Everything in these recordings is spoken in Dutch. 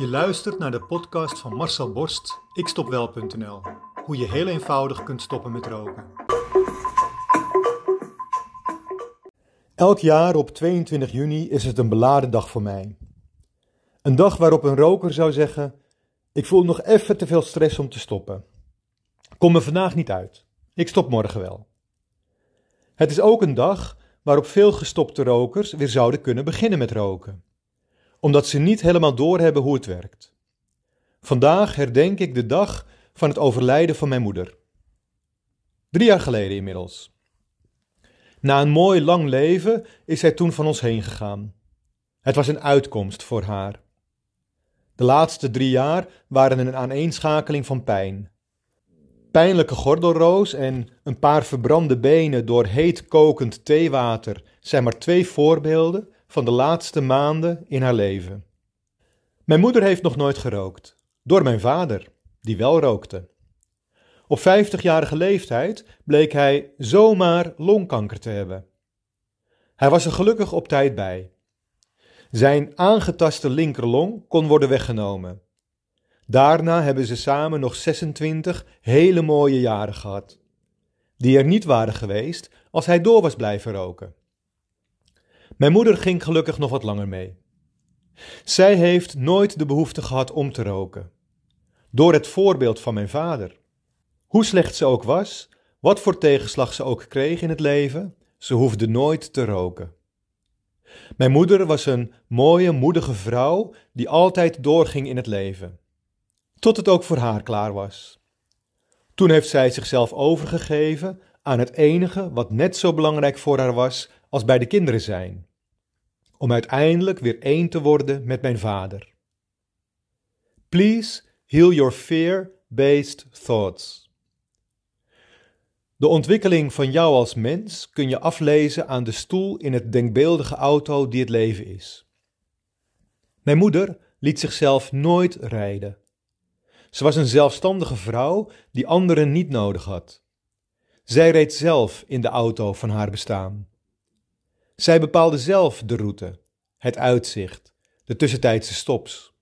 Je luistert naar de podcast van Marcel Borst, ikstopwel.nl. Hoe je heel eenvoudig kunt stoppen met roken. Elk jaar op 22 juni is het een beladen dag voor mij. Een dag waarop een roker zou zeggen: Ik voel nog even te veel stress om te stoppen. Kom me vandaag niet uit. Ik stop morgen wel. Het is ook een dag waarop veel gestopte rokers weer zouden kunnen beginnen met roken omdat ze niet helemaal doorhebben hoe het werkt. Vandaag herdenk ik de dag van het overlijden van mijn moeder. Drie jaar geleden inmiddels. Na een mooi lang leven is zij toen van ons heen gegaan. Het was een uitkomst voor haar. De laatste drie jaar waren een aaneenschakeling van pijn. Pijnlijke gordelroos en een paar verbrande benen door heet kokend theewater zijn maar twee voorbeelden van de laatste maanden in haar leven. Mijn moeder heeft nog nooit gerookt, door mijn vader, die wel rookte. Op 50-jarige leeftijd bleek hij zomaar longkanker te hebben. Hij was er gelukkig op tijd bij. Zijn aangetaste linkerlong kon worden weggenomen. Daarna hebben ze samen nog 26 hele mooie jaren gehad, die er niet waren geweest als hij door was blijven roken. Mijn moeder ging gelukkig nog wat langer mee. Zij heeft nooit de behoefte gehad om te roken. Door het voorbeeld van mijn vader. Hoe slecht ze ook was, wat voor tegenslag ze ook kreeg in het leven, ze hoefde nooit te roken. Mijn moeder was een mooie, moedige vrouw die altijd doorging in het leven. Tot het ook voor haar klaar was. Toen heeft zij zichzelf overgegeven aan het enige wat net zo belangrijk voor haar was als bij de kinderen zijn om uiteindelijk weer één te worden met mijn Vader. Please heal your fear-based thoughts. De ontwikkeling van jou als mens kun je aflezen aan de stoel in het denkbeeldige auto die het leven is. Mijn moeder liet zichzelf nooit rijden. Ze was een zelfstandige vrouw die anderen niet nodig had. Zij reed zelf in de auto van haar bestaan. Zij bepaalde zelf de route, het uitzicht, de tussentijdse stops.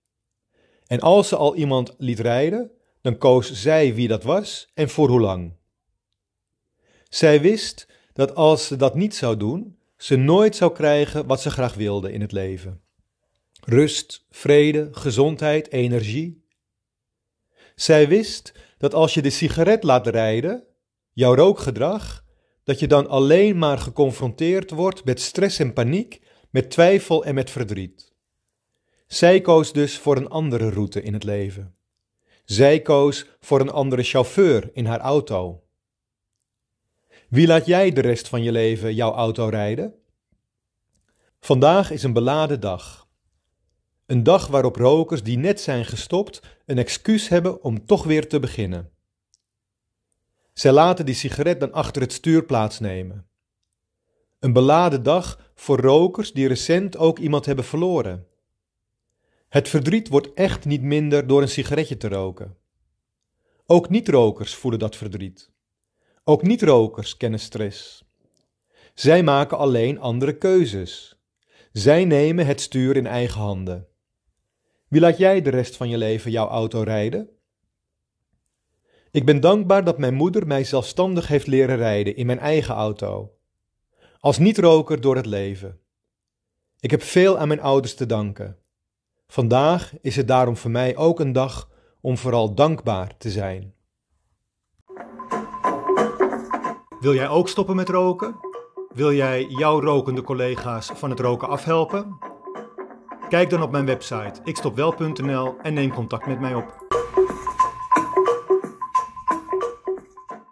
En als ze al iemand liet rijden, dan koos zij wie dat was en voor hoe lang. Zij wist dat als ze dat niet zou doen, ze nooit zou krijgen wat ze graag wilde in het leven: rust, vrede, gezondheid, energie. Zij wist dat als je de sigaret laat rijden, jouw rookgedrag, dat je dan alleen maar geconfronteerd wordt met stress en paniek, met twijfel en met verdriet. Zij koos dus voor een andere route in het leven. Zij koos voor een andere chauffeur in haar auto. Wie laat jij de rest van je leven jouw auto rijden? Vandaag is een beladen dag. Een dag waarop rokers die net zijn gestopt een excuus hebben om toch weer te beginnen. Zij laten die sigaret dan achter het stuur plaatsnemen. Een beladen dag voor rokers die recent ook iemand hebben verloren. Het verdriet wordt echt niet minder door een sigaretje te roken. Ook niet-rokers voelen dat verdriet. Ook niet-rokers kennen stress. Zij maken alleen andere keuzes. Zij nemen het stuur in eigen handen. Wie laat jij de rest van je leven jouw auto rijden? Ik ben dankbaar dat mijn moeder mij zelfstandig heeft leren rijden in mijn eigen auto. Als niet-roker door het leven. Ik heb veel aan mijn ouders te danken. Vandaag is het daarom voor mij ook een dag om vooral dankbaar te zijn. Wil jij ook stoppen met roken? Wil jij jouw rokende collega's van het roken afhelpen? Kijk dan op mijn website ikstopwel.nl en neem contact met mij op.